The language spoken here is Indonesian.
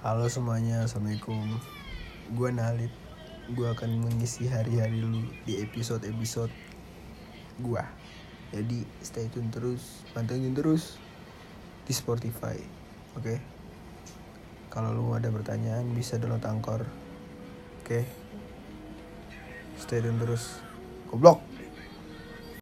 Halo semuanya, assalamualaikum. Gue Nalip. Gue akan mengisi hari-hari lu di episode-episode gue. Jadi stay tune terus, pantengin terus di Spotify. Oke. Kalau lu ada pertanyaan bisa download angkor Oke. Stay tune terus. Goblok.